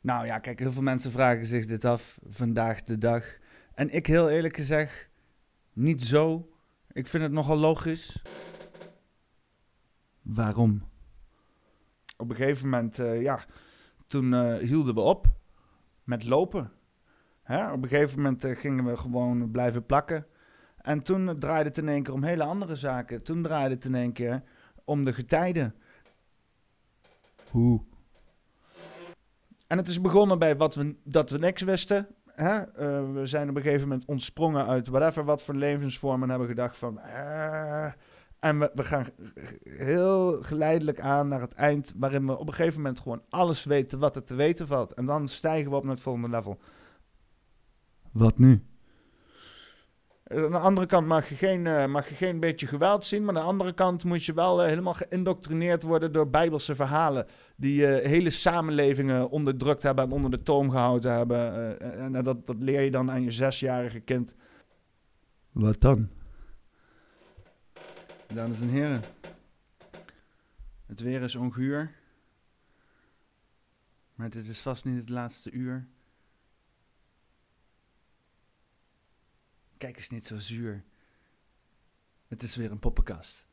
Nou ja, kijk, heel veel mensen vragen zich dit af vandaag de dag. En ik heel eerlijk gezegd, niet zo. Ik vind het nogal logisch. Waarom? Op een gegeven moment, uh, ja, toen uh, hielden we op met lopen. Hè? Op een gegeven moment uh, gingen we gewoon blijven plakken. En toen draaide het in één keer om hele andere zaken. Toen draaide het in één keer om de getijden. Hoe? En het is begonnen bij wat we, dat we niks wisten. Hè? Uh, we zijn op een gegeven moment ontsprongen uit whatever wat voor levensvormen hebben gedacht van... Uh, en we, we, gaan heel geleidelijk aan naar het eind, waarin we op een gegeven moment gewoon alles weten wat er te weten valt. En dan stijgen we op naar het volgende level. Wat nu? Aan de andere kant mag je, geen, uh, mag je geen beetje geweld zien, maar aan de andere kant moet je wel uh, helemaal geïndoctrineerd worden door bijbelse verhalen. Die uh, hele samenlevingen onderdrukt hebben en onder de toom gehouden hebben. en dat, dat leer je dan aan je zesjarige kind. Wat dan? Dames en heren, het weer is onguur, maar dit is vast niet het laatste uur. Kijk eens niet zo zuur. Het is weer een poppenkast.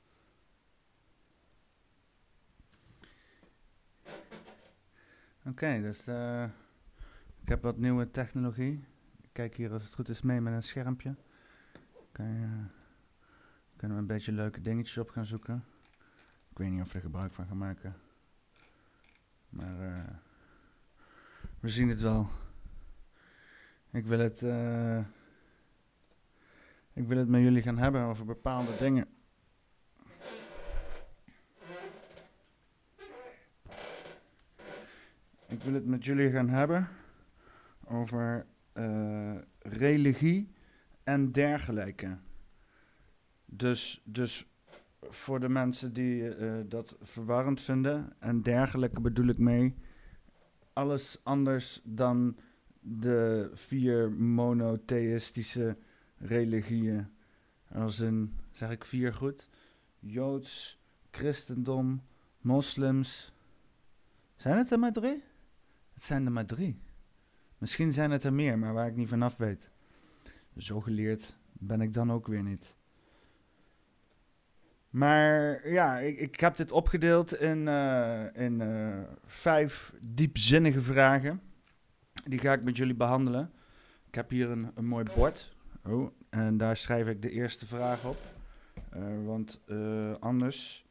Oké, dus uh, ik heb wat nieuwe technologie. Ik kijk hier als het goed is mee met een schermpje. Okay, uh, kunnen we een beetje leuke dingetjes op gaan zoeken. Ik weet niet of we er gebruik van gaan maken. Maar uh, we zien het wel. Ik wil het, uh, ik wil het met jullie gaan hebben over bepaalde dingen. Ik wil het met jullie gaan hebben over uh, religie en dergelijke. Dus, dus voor de mensen die uh, dat verwarrend vinden, en dergelijke bedoel ik mee, alles anders dan de vier monotheïstische religieën. Als in, zeg ik vier goed? Joods, christendom, moslims. Zijn het er maar drie? Het zijn er maar drie. Misschien zijn het er meer, maar waar ik niet vanaf weet. Zo geleerd ben ik dan ook weer niet. Maar ja, ik, ik heb dit opgedeeld in, uh, in uh, vijf diepzinnige vragen. Die ga ik met jullie behandelen. Ik heb hier een, een mooi bord. Oh, en daar schrijf ik de eerste vraag op. Uh, want anders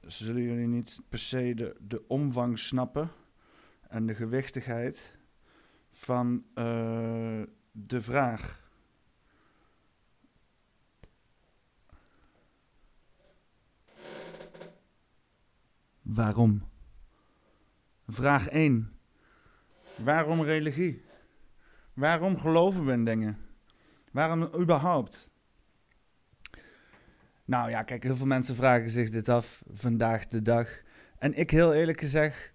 zullen jullie niet per se de, de omvang snappen en de gewichtigheid van de vraag. Waarom? Vraag 1. Waarom religie? Waarom geloven we in dingen? Waarom überhaupt? Nou ja, kijk, heel veel mensen vragen zich dit af vandaag de dag. En ik heel eerlijk gezegd,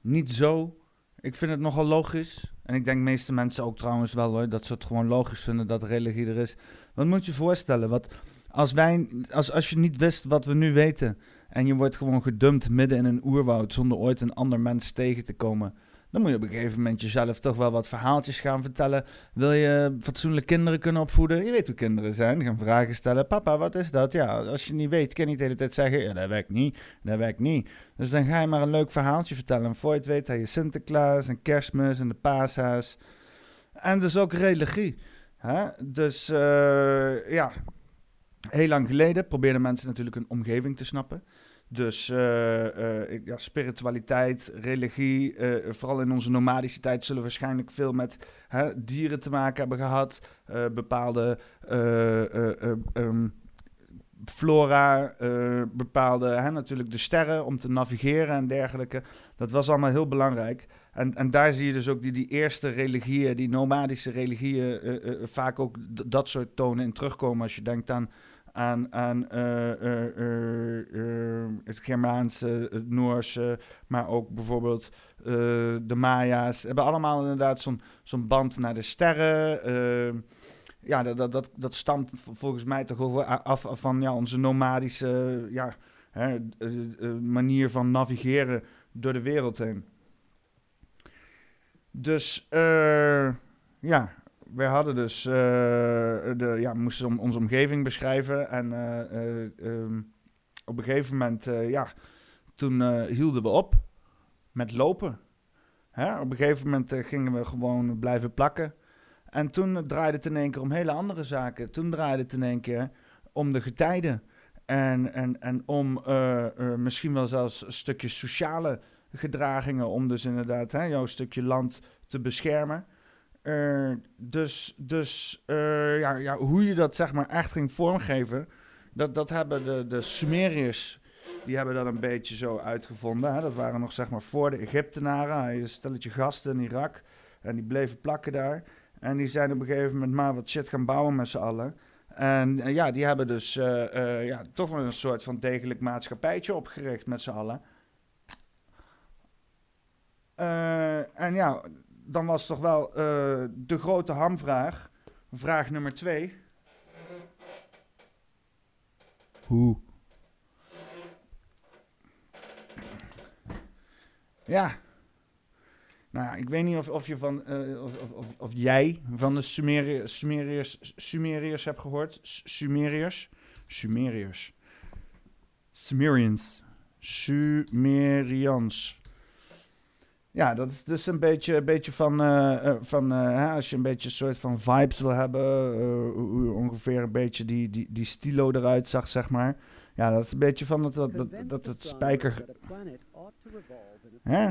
niet zo. Ik vind het nogal logisch. En ik denk de meeste mensen ook trouwens wel hoor, dat ze het gewoon logisch vinden dat religie er is. Wat moet je voorstellen? Wat, als, wij, als, als je niet wist wat we nu weten en je wordt gewoon gedumpt midden in een oerwoud zonder ooit een ander mens tegen te komen, dan moet je op een gegeven moment jezelf toch wel wat verhaaltjes gaan vertellen. Wil je fatsoenlijk kinderen kunnen opvoeden? Je weet hoe kinderen zijn. Gaan vragen stellen. Papa, wat is dat? Ja, als je niet weet, kan je niet de hele tijd zeggen: ja, dat werkt niet, dat werkt niet. Dus dan ga je maar een leuk verhaaltje vertellen. En voor je het weet, heb je Sinterklaas en Kerstmis en de paashaas. En dus ook religie. Hè? Dus uh, ja, Heel lang geleden probeerden mensen natuurlijk een omgeving te snappen. Dus uh, uh, ja, spiritualiteit, religie, uh, vooral in onze nomadische tijd zullen we waarschijnlijk veel met hè, dieren te maken hebben gehad. bepaalde um, flora, bepaalde, hè, natuurlijk de sterren om te navigeren en dergelijke. Dat was allemaal heel belangrijk. En, en daar zie je dus ook die, die eerste religieën, die nomadische religieën, vaak ook dat soort tonen in terugkomen. Als je denkt aan aan, aan uh, uh, het Germaanse, het Noorse, maar ook bijvoorbeeld de Maya's. Hebben allemaal inderdaad zo'n band naar de sterren. Ja, dat, dat, dat stamt volgens mij toch over af van ja, onze nomadische ja, hè, manier van navigeren door de wereld heen. Dus ja, wij hadden dus, uh, de, ja, moesten om, onze omgeving beschrijven. En uh, um, op een gegeven moment, ja, toen hielden we op met lopen. Hè? Op een gegeven moment gingen we gewoon blijven plakken. En toen draaide het in één keer om hele andere zaken. Toen draaide het in één keer om de getijden. En, en, en om misschien wel zelfs een stukje sociale gedragingen. Om dus inderdaad hè, jouw stukje land te beschermen. Uh, dus dus uh, ja, ja, hoe je dat zeg maar echt ging vormgeven, dat, dat hebben de, de Sumeriërs, die hebben dat een beetje zo uitgevonden. Hè? Dat waren nog zeg maar voor de Egyptenaren, een stelletje gasten in Irak. En die bleven plakken daar. En die zijn op een gegeven moment maar wat shit gaan bouwen met z'n allen. En uh, ja, die hebben dus ja, toch wel een soort van degelijk maatschappijtje opgericht met z'n allen. en ja, dan was toch wel uh, de grote hamvraag. Vraag nummer twee. Hoe? Ja. Nou ja, ik weet niet of, of je van, uh, of, of, of, jij van de Sumeriërs, Sumeriërs, Sumeriërs hebt gehoord. Sumeriërs. Sumeriërs. Sumerians. Sumerians. Ja, dat is dus een beetje, een beetje van, uh, van uh, als je een beetje een soort van vibes wil hebben, hoe ongeveer een beetje die, die, die stilo eruit zag, zeg maar. Ja, dat is een beetje van dat, dat, dat, dat het spijker... Hè?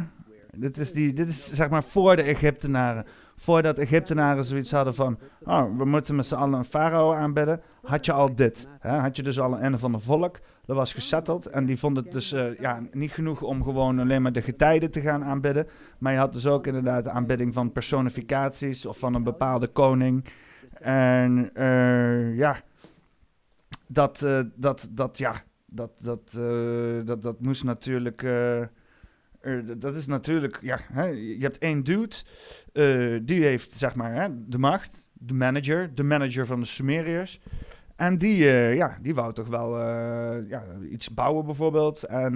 Dit is, die, dit is zeg maar voor de Egyptenaren. Voordat Egyptenaren zoiets hadden van, oh, we moeten met z'n allen een farao aanbidden, had je al dit. Hè? Had je dus al een van de volk dat was gesetteld. En die vond het dus uh, ja, niet genoeg om gewoon alleen maar de getijden te gaan aanbidden. Maar je had dus ook inderdaad de aanbidding van personificaties of van een bepaalde koning. En uh, ja, dat, uh, dat, dat, ja, dat, dat, dat, dat moest natuurlijk. Dat is natuurlijk, ja, hè, je hebt één dude, die heeft zeg maar hè, de macht, de manager, de manager van de Sumeriërs. En die, uh, ja, die wou toch wel ja, iets bouwen bijvoorbeeld. En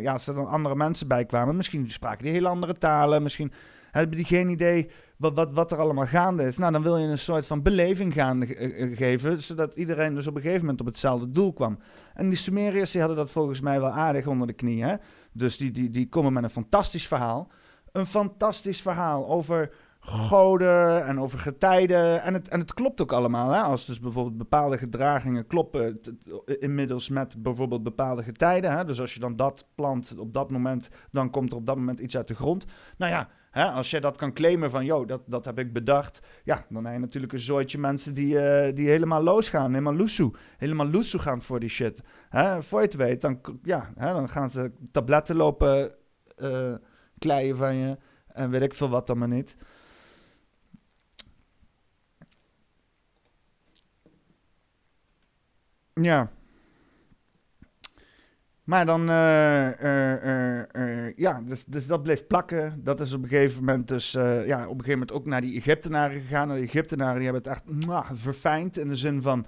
ja, als er dan andere mensen bij kwamen, misschien spraken die hele andere talen. Misschien hebben die geen idee wat, wat, wat er allemaal gaande is. Nou, dan wil je een soort van beleving gaan geven, zodat iedereen dus op een gegeven moment op hetzelfde doel kwam. En die Sumeriërs die hadden dat volgens mij wel aardig onder de knie. Hè? Dus die, die, die komen met een fantastisch verhaal. Een fantastisch verhaal over goden en over getijden. En het, en het klopt ook allemaal. Hè? Als dus bijvoorbeeld bepaalde gedragingen kloppen inmiddels met bijvoorbeeld bepaalde getijden. Hè? Dus als je dan dat plant op dat moment, dan komt er op dat moment iets uit de grond. Nou ja, hè, als je dat kan claimen van, joh, dat, dat heb ik bedacht. Ja, dan heb je natuurlijk een zooitje mensen die, uh, die helemaal losgaan. Helemaal loesoe. Helemaal loesoe gaan voor die shit. Hè? Voor je het weet, dan, ja, hè, dan gaan ze tabletten lopen uh, kleien van je. En weet ik veel wat dan maar niet. Ja. Maar dan, uh, ja, dus, dus dat bleef plakken. Dat is op een gegeven moment dus, ja, op een gegeven moment ook naar die Egyptenaren gegaan. En de Egyptenaren die hebben het echt verfijnd in de zin van,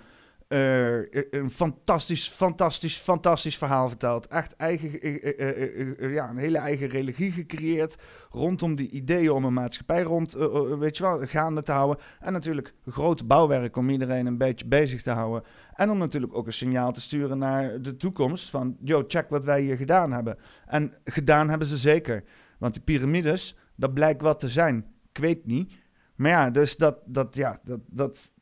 uh, een fantastisch, fantastisch, fantastisch verhaal verteld. Echt eigen, uh, ja, een hele eigen religie gecreëerd. Rondom die ideeën om een maatschappij rond, weet je wel, gaande te houden. En natuurlijk groot bouwwerk om iedereen een beetje bezig te houden. En om natuurlijk ook een signaal te sturen naar de toekomst. Van, yo, check wat wij hier gedaan hebben. En gedaan hebben ze zeker. Want die piramides, dat blijkt wat te zijn. Ik weet niet. Maar ja, dus dat, dat, ja, dat, dat,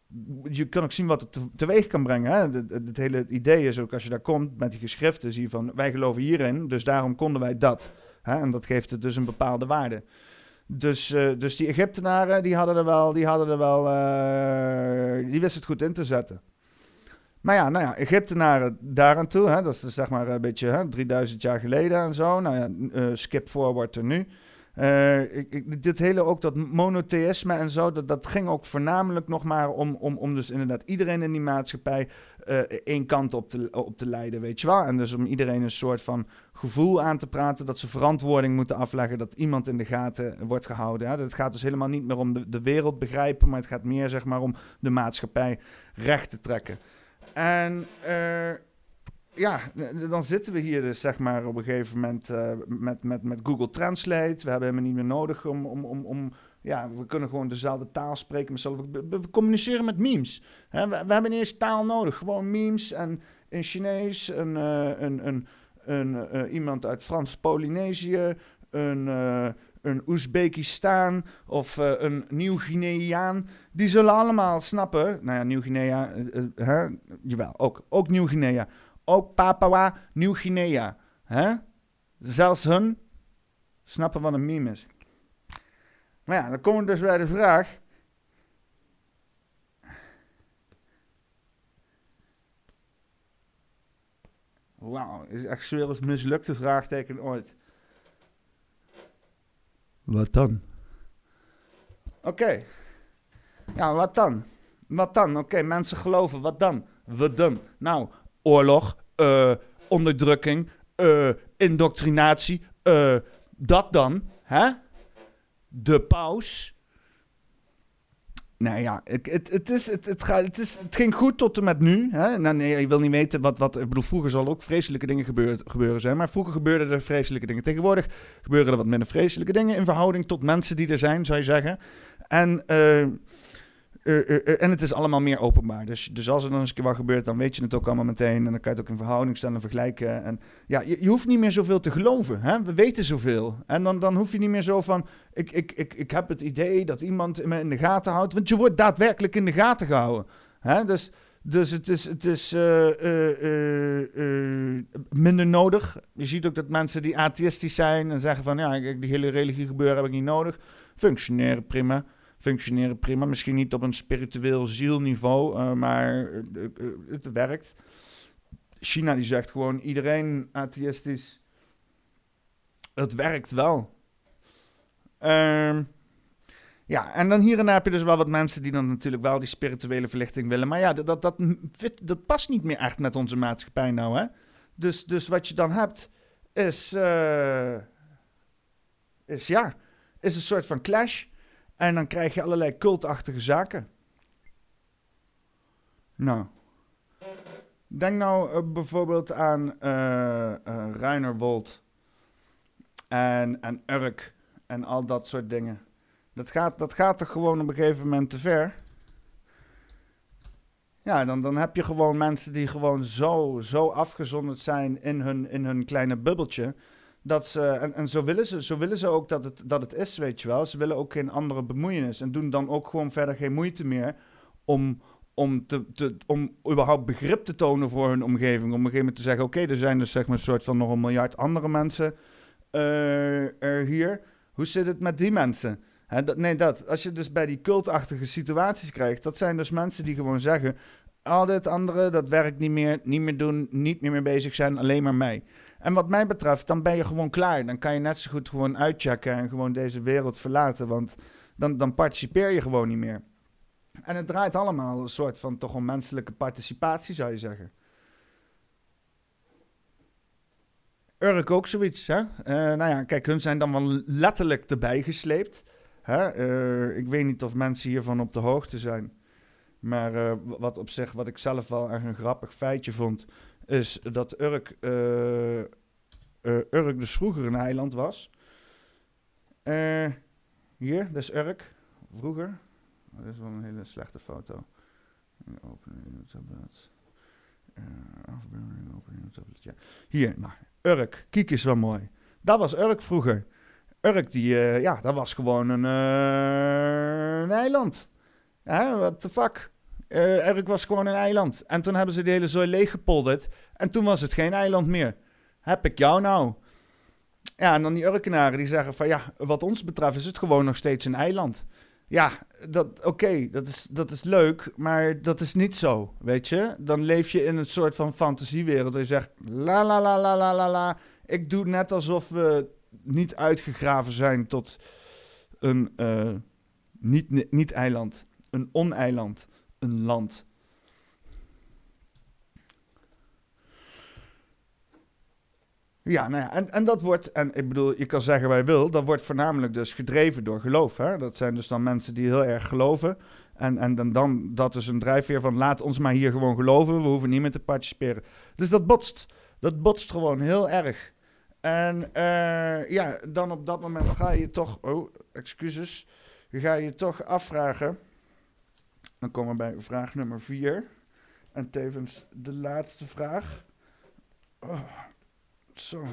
je kan ook zien wat het teweeg kan brengen. Hè? Het, hele idee is ook als je daar komt met die geschriften, zie je van wij geloven hierin, dus daarom konden wij dat. Hè? En dat geeft het dus een bepaalde waarde. Dus, uh, dus die Egyptenaren, die hadden er wel, die hadden er wel, uh, die wisten het goed in te zetten. Maar ja, nou ja, Egyptenaren daaraan toe, hè, dat is zeg maar een beetje hè, 3000 jaar geleden en zo. Nou ja, uh, skip forward er nu. Uh, ik, dit hele ook dat monotheïsme en zo, dat, dat ging ook voornamelijk nog maar om, om, om dus inderdaad iedereen in die maatschappij uh, één kant op te, op te leiden, weet je wel. En dus om iedereen een soort van gevoel aan te praten dat ze verantwoording moeten afleggen, dat iemand in de gaten wordt gehouden. Hè. Het gaat dus helemaal niet meer om de, de wereld begrijpen, maar het gaat meer zeg maar om de maatschappij recht te trekken. En uh, ja, dan zitten we hier dus zeg maar op een gegeven moment uh, met, met, met Google Translate. We hebben helemaal niet meer nodig om, om, om, om ja, we kunnen gewoon dezelfde taal spreken. We, we, communiceren met memes. We, hebben niet eens taal nodig. Gewoon memes en in Chinees, een, uh, een, een, een uh, iemand uit Frans-Polynesië, een, uh, een Oezbekistan of een Nieuw-Guineaan. Die zullen allemaal snappen. Nou ja, Nieuw-Guinea, jawel, ook, ook Nieuw-Guinea. Ook Papua Nieuw-Guinea. Hè? Zelfs hun snappen wat een meme is. Maar ja, dan komen we dus bij de vraag. Wauw, is echt zo het mislukte vraagteken ooit. Wat dan? Oké. Ja, wat dan? Wat dan? Oké, mensen geloven. Wat dan? Wat dan? Nou, oorlog, uh, onderdrukking, uh, indoctrinatie, uh, dat dan, hè? De paus. Nou ja, het, het, is, het, gaat, het, is, het ging goed tot en met nu. Hè? Nou, nee, je wil niet weten wat, wat... Ik bedoel, vroeger zal ook vreselijke dingen gebeuren, gebeuren zijn. Maar vroeger gebeurden er vreselijke dingen. Tegenwoordig gebeuren er wat minder vreselijke dingen... in verhouding tot mensen die er zijn, zou je zeggen. En... uh, uh, en het is allemaal meer openbaar. Dus, dus als er dan eens wat gebeurt, dan weet je het ook allemaal meteen. En dan kan je het ook in verhouding stellen en vergelijken. En ja, je, je hoeft niet meer zoveel te geloven. Hè? We weten zoveel. En dan, dan hoef je niet meer zo van... Ik, ik, ik, ik heb het idee dat iemand me in de gaten houdt. Want je wordt daadwerkelijk in de gaten gehouden. Hè? Dus, dus het is, het is minder nodig. Je ziet ook dat mensen die atheïstisch zijn en zeggen van... Ja, die hele religie gebeuren heb ik niet nodig. Functioneren prima functioneren prima. Misschien niet op een spiritueel zielniveau, uh, maar uh, het werkt. China die zegt gewoon iedereen atheïstisch. Het werkt wel. Um, ja, en dan hier en daar heb je dus wel wat mensen die dan natuurlijk wel die spirituele verlichting willen. Maar ja, dat, dat, dat, dat past niet meer echt met onze maatschappij nou, hè. Dus, dus wat je dan hebt is, is ja, is een soort van clash. En dan krijg je allerlei cultachtige zaken. Nou. Denk nou uh, bijvoorbeeld aan uh, uh, en, en Urk en al dat soort dingen. Dat gaat, dat gaat er gewoon op een gegeven moment te ver. Ja, dan, dan heb je gewoon mensen die gewoon zo, zo afgezonderd zijn in hun, in hun kleine bubbeltje. Dat ze, en, zo, willen ze, zo willen ze ook dat het, dat het is, weet je wel. Ze willen ook geen andere bemoeienis. En doen dan ook gewoon verder geen moeite meer om, om, te, om überhaupt begrip te tonen voor hun omgeving. Om op een gegeven moment te zeggen: oké, er zijn dus zeg maar een soort van nog een miljard andere mensen uh, hier. Hoe zit het met die mensen? dat, nee, dat. Als je dus bij die cultachtige situaties krijgt, dat zijn dus mensen die gewoon zeggen: al dit andere, dat werkt niet meer, niet meer doen, niet meer mee bezig zijn, alleen maar mij. En wat mij betreft, dan ben je gewoon klaar. Dan kan je net zo goed gewoon uitchecken en gewoon deze wereld verlaten. Want dan, dan participeer je gewoon niet meer. En het draait allemaal een soort van toch een menselijke participatie, zou je zeggen. Urk ook zoiets, hè? Uh, nou ja, kijk, hun zijn dan wel letterlijk erbij gesleept. Hè? Uh, ik weet niet of mensen hiervan op de hoogte zijn. Maar uh, wat op zich, wat ik zelf wel erg een grappig feitje vond is dat Urk, uh, Urk dus vroeger een eiland was. Uh, hier, dat is Urk, vroeger. Dat is wel een hele slechte foto. Openen in het tablet. afbeelding, openen in het tablet, ja. Hier, Urk, kijk is wel mooi. Dat was Urk vroeger. Urk, die, ja, dat was gewoon een, eiland. Ja, what the fuck? Uh, was gewoon een eiland. En toen hebben ze de hele zooi leeggepolderd. En toen was het geen eiland meer. Heb ik jou nou? Ja, en dan die Urkenaren die zeggen van ja, wat ons betreft is het gewoon nog steeds een eiland. Ja, dat, oké, dat, is, dat is leuk, maar dat is niet zo, weet je? Dan leef je in een soort van fantasiewereld. En je zegt, la la la la la la la. Ik doe net alsof we niet uitgegraven zijn tot een uh, niet-eiland, een oneiland een land. Ja, nou ja, en, en dat wordt, en ik bedoel, je kan zeggen wij wil, dat wordt voornamelijk dus gedreven door geloof. Hè? Dat zijn dus dan mensen die heel erg geloven. En, en dan, dan dat is een drijfveer van laat ons maar hier gewoon geloven, we hoeven niet meer te participeren. Dus dat botst, dat botst gewoon heel erg. En uh, ja, dan op dat moment ga je toch, oh, excuses, ga je toch afvragen. Dan komen we bij vraag nummer vier. En tevens de laatste vraag. Oh, zo.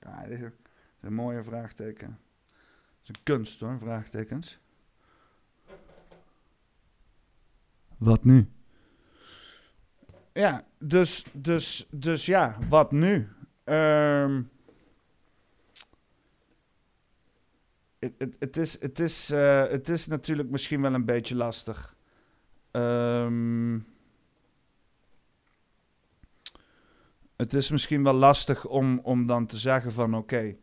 Ja, dit is een mooie vraagteken. Het is een kunst hoor, vraagtekens. Wat nu? Ja, dus, dus, dus ja, wat nu? Um, het, is, het, is, uh, het is natuurlijk misschien wel een beetje lastig. Um, het is misschien wel lastig om, om dan te zeggen van oké, okay,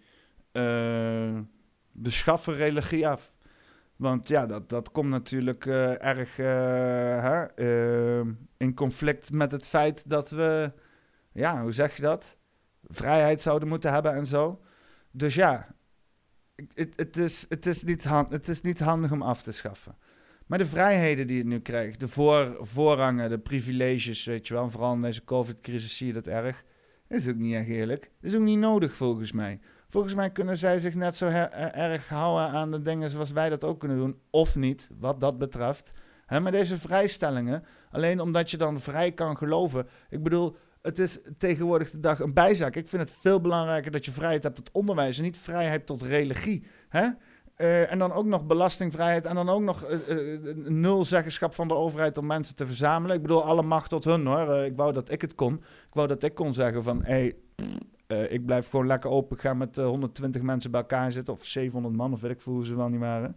uh, we schaffen religie af. Want ja, dat, dat komt natuurlijk uh, erg ehm, in conflict met het feit dat we, ja, hoe zeg je dat? Vrijheid zouden moeten hebben en zo. Dus ja, het, is, het, is niet het is niet handig om af te schaffen. Maar de vrijheden die het nu krijgt, de voor, voorrangen, de privileges, weet je wel, vooral in deze COVID-crisis zie je dat erg, is ook niet echt eerlijk. is ook niet nodig volgens mij. Volgens mij kunnen zij zich net zo erg houden aan de dingen zoals wij dat ook kunnen doen, of niet, wat dat betreft. Maar deze vrijstellingen, alleen omdat je dan vrij kan geloven. Ik bedoel, het is tegenwoordig de dag een bijzaak. Ik vind het veel belangrijker dat je vrijheid hebt tot onderwijs en niet vrijheid tot religie. Hè? Uh, en dan ook nog belastingvrijheid en dan ook nog uh, uh, nul zeggenschap van de overheid om mensen te verzamelen. Ik bedoel, alle macht tot hun hoor. ik wou dat ik het kon. Ik wou dat ik kon zeggen van, hey, ik blijf gewoon lekker open. Ik ga met 120 mensen bij elkaar zitten of 700 man of weet ik veel hoe ze wel niet waren.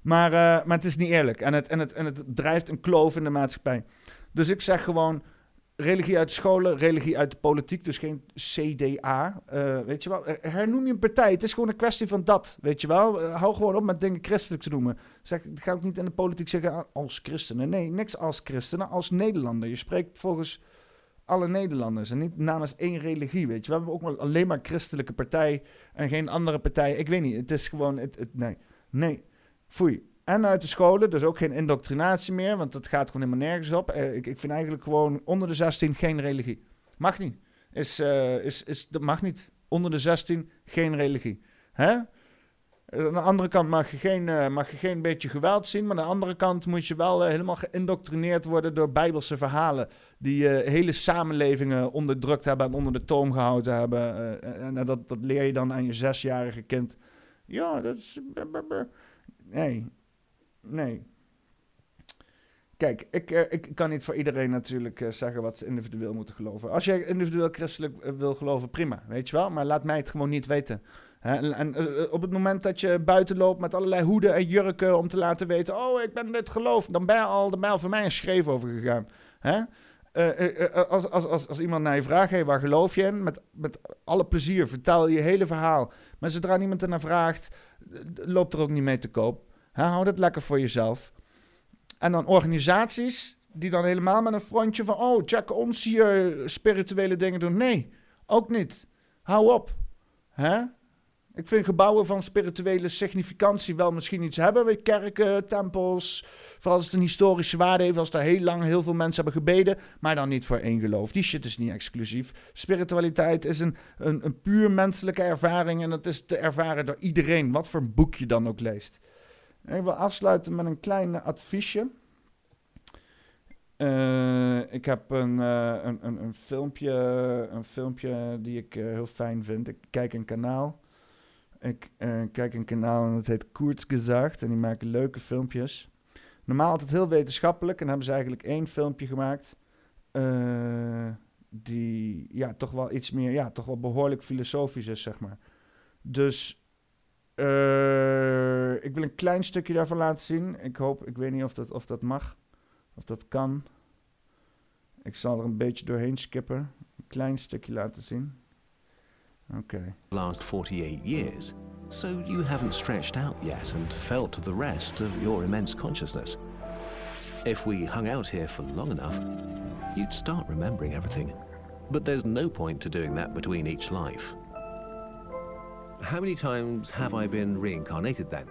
Maar, maar het is niet eerlijk en het, en, het, en het drijft een kloof in de maatschappij. Dus ik zeg gewoon, religie uit de scholen, religie uit de politiek, dus geen CDA. Eh, weet je wel, hernoem je een partij. Het is gewoon een kwestie van dat, weet je wel. Uh, hou gewoon op met dingen christelijk te noemen. Zeg, ga ook niet in de politiek zeggen als christenen. Nee, niks als christenen, als Nederlander. Je spreekt volgens alle Nederlanders en niet namens één religie, weet je. We hebben ook alleen maar christelijke partij en geen andere partij. Ik weet niet, het is gewoon, het, het, nee, nee, foei en uit de scholen. Dus ook geen indoctrinatie meer, want dat gaat gewoon helemaal nergens op. Eh, ik, ik vind eigenlijk gewoon onder de 16 geen religie. Mag niet. Is, uh, is, is, dat mag niet. Onder de 16 geen religie. Hè? Aan de andere kant mag je, geen, uh, mag je geen beetje geweld zien, maar aan de andere kant moet je wel helemaal geïndoctrineerd worden door bijbelse verhalen. Die uh, hele samenlevingen onderdrukt hebben en onder de toom gehouden hebben. en dat, dat leer je dan aan je zesjarige kind. Ja, dat is. Nee, nee. Kijk, ik, uh, ik kan niet voor iedereen natuurlijk uh, zeggen wat ze individueel moeten geloven. Als jij individueel christelijk uh, wil geloven, prima, weet je wel. Maar laat mij het gewoon niet weten. En, en op het moment dat je buiten loopt met allerlei hoeden en jurken om te laten weten... oh, ik ben dit geloof, dan ben je al, de ben voor mij een schreef over gegaan. Hè? als, als, als, als iemand naar je vraagt, waar geloof je in? Met, met alle plezier, vertel je hele verhaal. Maar zodra niemand ernaar vraagt, loopt er ook niet mee te koop. Hou dat lekker voor jezelf. En dan organisaties die dan helemaal met een frontje van... oh, check ons hier spirituele dingen doen. Nee, ook niet. Hou op. Hè? Ik vind gebouwen van spirituele significantie wel misschien iets hebben. Weet, kerken, tempels. Vooral als het een historische waarde heeft. Als daar heel lang heel veel mensen hebben gebeden. Maar dan niet voor één geloof. Die shit is niet exclusief. Spiritualiteit is een, een, een puur menselijke ervaring. En dat is te ervaren door iedereen. Wat voor boek je dan ook leest. Ik wil afsluiten met een klein adviesje. Uh, ik heb een, uh, een, een, een, filmpje, een filmpje die ik uh, heel fijn vind. Ik kijk een kanaal. Ik kijk een kanaal en het heet Kurzgesagt. En die maken leuke filmpjes. Normaal altijd heel wetenschappelijk. En hebben ze eigenlijk één filmpje gemaakt. die ja, toch wel iets meer, ja, toch wel behoorlijk filosofisch is, zeg maar. Dus uh, ik wil een klein stukje daarvan laten zien. Ik hoop, ik weet niet of dat, of dat mag, of dat kan. Ik zal er een beetje doorheen skippen. Een klein stukje laten zien. Oké. Okay. Last 48 years. So you haven't stretched out yet and felt the rest of your immense consciousness. If we hung out here for long enough, you'd start remembering everything. But there's no point to doing that between each life. How many times have I been reincarnated then?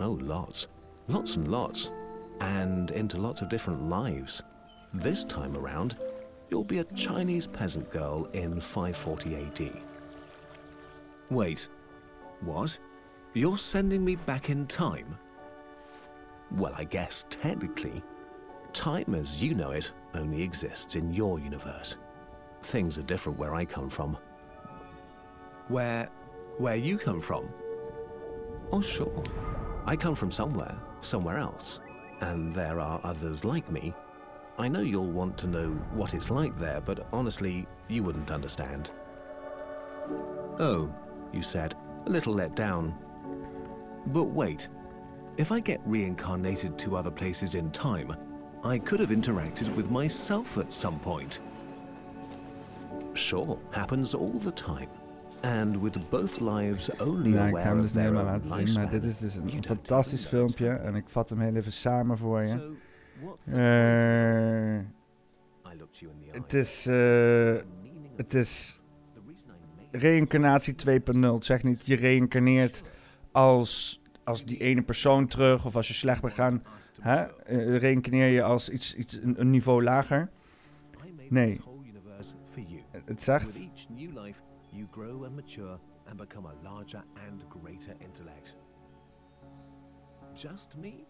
Oh, lots. Lots and lots. And into lots of different lives. This time around, you'll be a Chinese peasant girl in 540 AD. Wait, what? You're sending me back in time? Well, I guess technically, time as you know it only exists in your universe. Things are different where I come from. Where. where you come from? Oh, sure. I come from somewhere, somewhere else. And there are others like me. I know you'll want to know what it's like there, but honestly, you wouldn't understand. Oh, you said, a little let down. But wait, if I get reincarnated to other places in time, I could have interacted with myself at some point. Sure, happens all the time. And with both lives only Ja, ik aware ga hem of dus niet helemaal laten zien, maar dit is dus een fantastisch filmpje en ik vat hem heel even samen voor je. Eh, het is, eh, het is reïncarnatie 2.0. Het zegt niet je reïncarneert als, als die ene persoon terug of als je slecht bent gaan. Hè? Eh, reïncarneer je als iets, iets een, een niveau lager. Nee. Het zegt, you grow and mature and become a larger and greater intellect. Just me?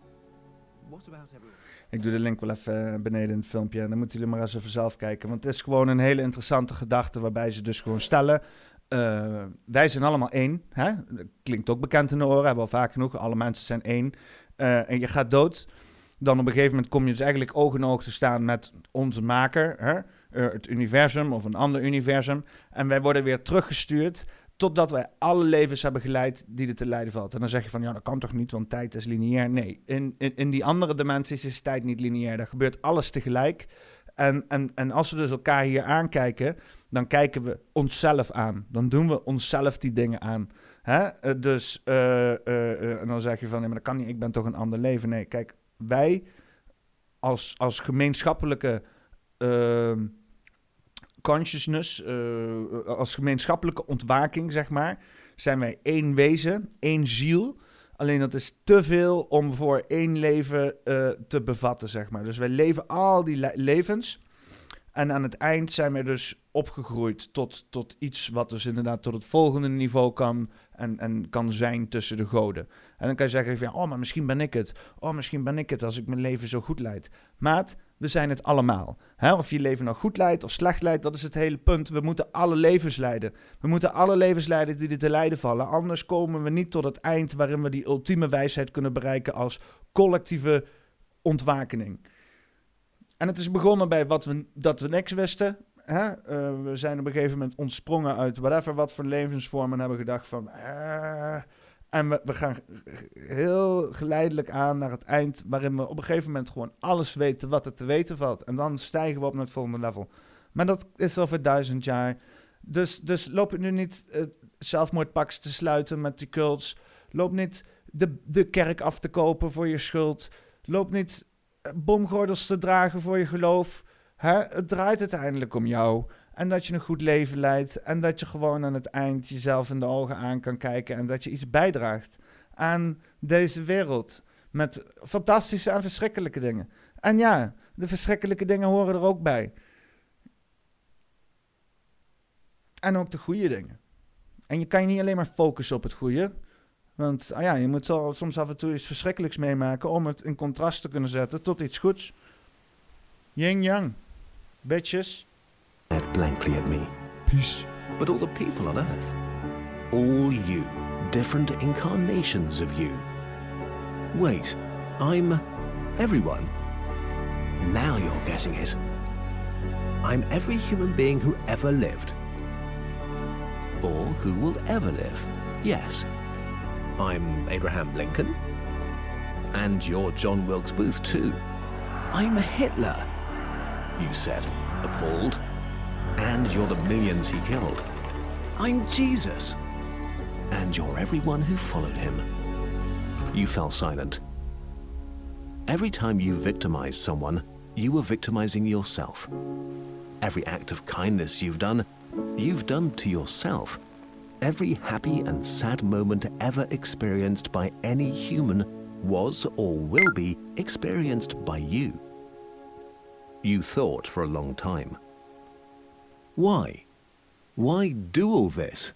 What about everyone? ik doe de link wel even eh, beneden in het filmpje en dan moeten jullie maar eens even zelf kijken. Want het is gewoon een hele interessante gedachte waarbij ze dus gewoon stellen... eh, wij zijn allemaal één. Hè? Klinkt ook bekend in de oren, hebben we al vaak genoeg. Alle mensen zijn één. Eh, en je gaat dood. Dan op een gegeven moment kom je dus eigenlijk oog in oog te staan met onze maker. Hè? Eh, het universum of een ander universum. En wij worden weer teruggestuurd totdat wij alle levens hebben geleid die er te leiden valt. En dan zeg je van, ja, dat kan toch niet, want tijd is lineair. Nee, in, in, in die andere dimensies is tijd niet lineair. Daar gebeurt alles tegelijk. En, en, en als we dus elkaar hier aankijken, dan kijken we onszelf aan. Dan doen we onszelf die dingen aan. Hè? Eh, dus, eh, en dan zeg je van, nee, maar dat kan niet, ik ben toch een ander leven. Nee, kijk, wij als, als gemeenschappelijke ehm, consciousness, eh, als gemeenschappelijke ontwaking, zeg maar, zijn wij één wezen, één ziel. Alleen dat is te veel om voor één leven eh, te bevatten, zeg maar. Dus wij leven al die le- levens. En aan het eind zijn wij dus opgegroeid tot, tot iets wat dus inderdaad tot het volgende niveau kan en, en kan zijn tussen de goden. En dan kan je zeggen van, oh, maar misschien ben ik het. Oh, misschien ben ik het als ik mijn leven zo goed leid. Maat, we zijn het allemaal. Of je leven nou goed leidt of slecht leidt, dat is het hele punt. We moeten alle levens leiden. We moeten alle levens leiden die er te lijden vallen. Anders komen we niet tot het eind waarin we die ultieme wijsheid kunnen bereiken als collectieve ontwakening. En het is begonnen bij wat we, dat we niks wisten. Eh, we zijn op een gegeven moment ontsprongen uit whatever wat voor levensvormen en hebben gedacht van... eh, en we, gaan heel geleidelijk aan naar het eind, waarin we op een gegeven moment gewoon alles weten wat er te weten valt. En dan stijgen we op naar het volgende level. Maar dat is over duizend jaar. Dus, dus loop nu niet uh, zelfmoordpaks te sluiten met die cults. Loop niet de, de kerk af te kopen voor je schuld. Loop niet uh, bomgordels te dragen voor je geloof. Hè? Het draait uiteindelijk om jou. En dat je een goed leven leidt. En dat je gewoon aan het eind jezelf in de ogen aan kan kijken. En dat je iets bijdraagt aan deze wereld. Met fantastische en verschrikkelijke dingen. En ja, de verschrikkelijke dingen horen er ook bij. En ook de goede dingen. En je kan je niet alleen maar focussen op het goede. Want ah ja, je moet soms af en toe iets verschrikkelijks meemaken om het in contrast te kunnen zetten tot iets goeds. Yin-yang. Bitches. Stared blankly at me. Peace. But all the people on Earth. All you. Different incarnations of you. Wait, I'm everyone. Now you're getting it. I'm every human being who ever lived. Or who will ever live. Yes. I'm Abraham Lincoln. And you're John Wilkes Booth, too. I'm Hitler, you said, appalled. And you're the millions he killed. I'm Jesus. And you're everyone who followed him. You fell silent. Every time you victimized someone, you were victimizing yourself. Every act of kindness you've done, you've done to yourself. Every happy and sad moment ever experienced by any human was or will be experienced by you. You thought for a long time. Why? Why do all this?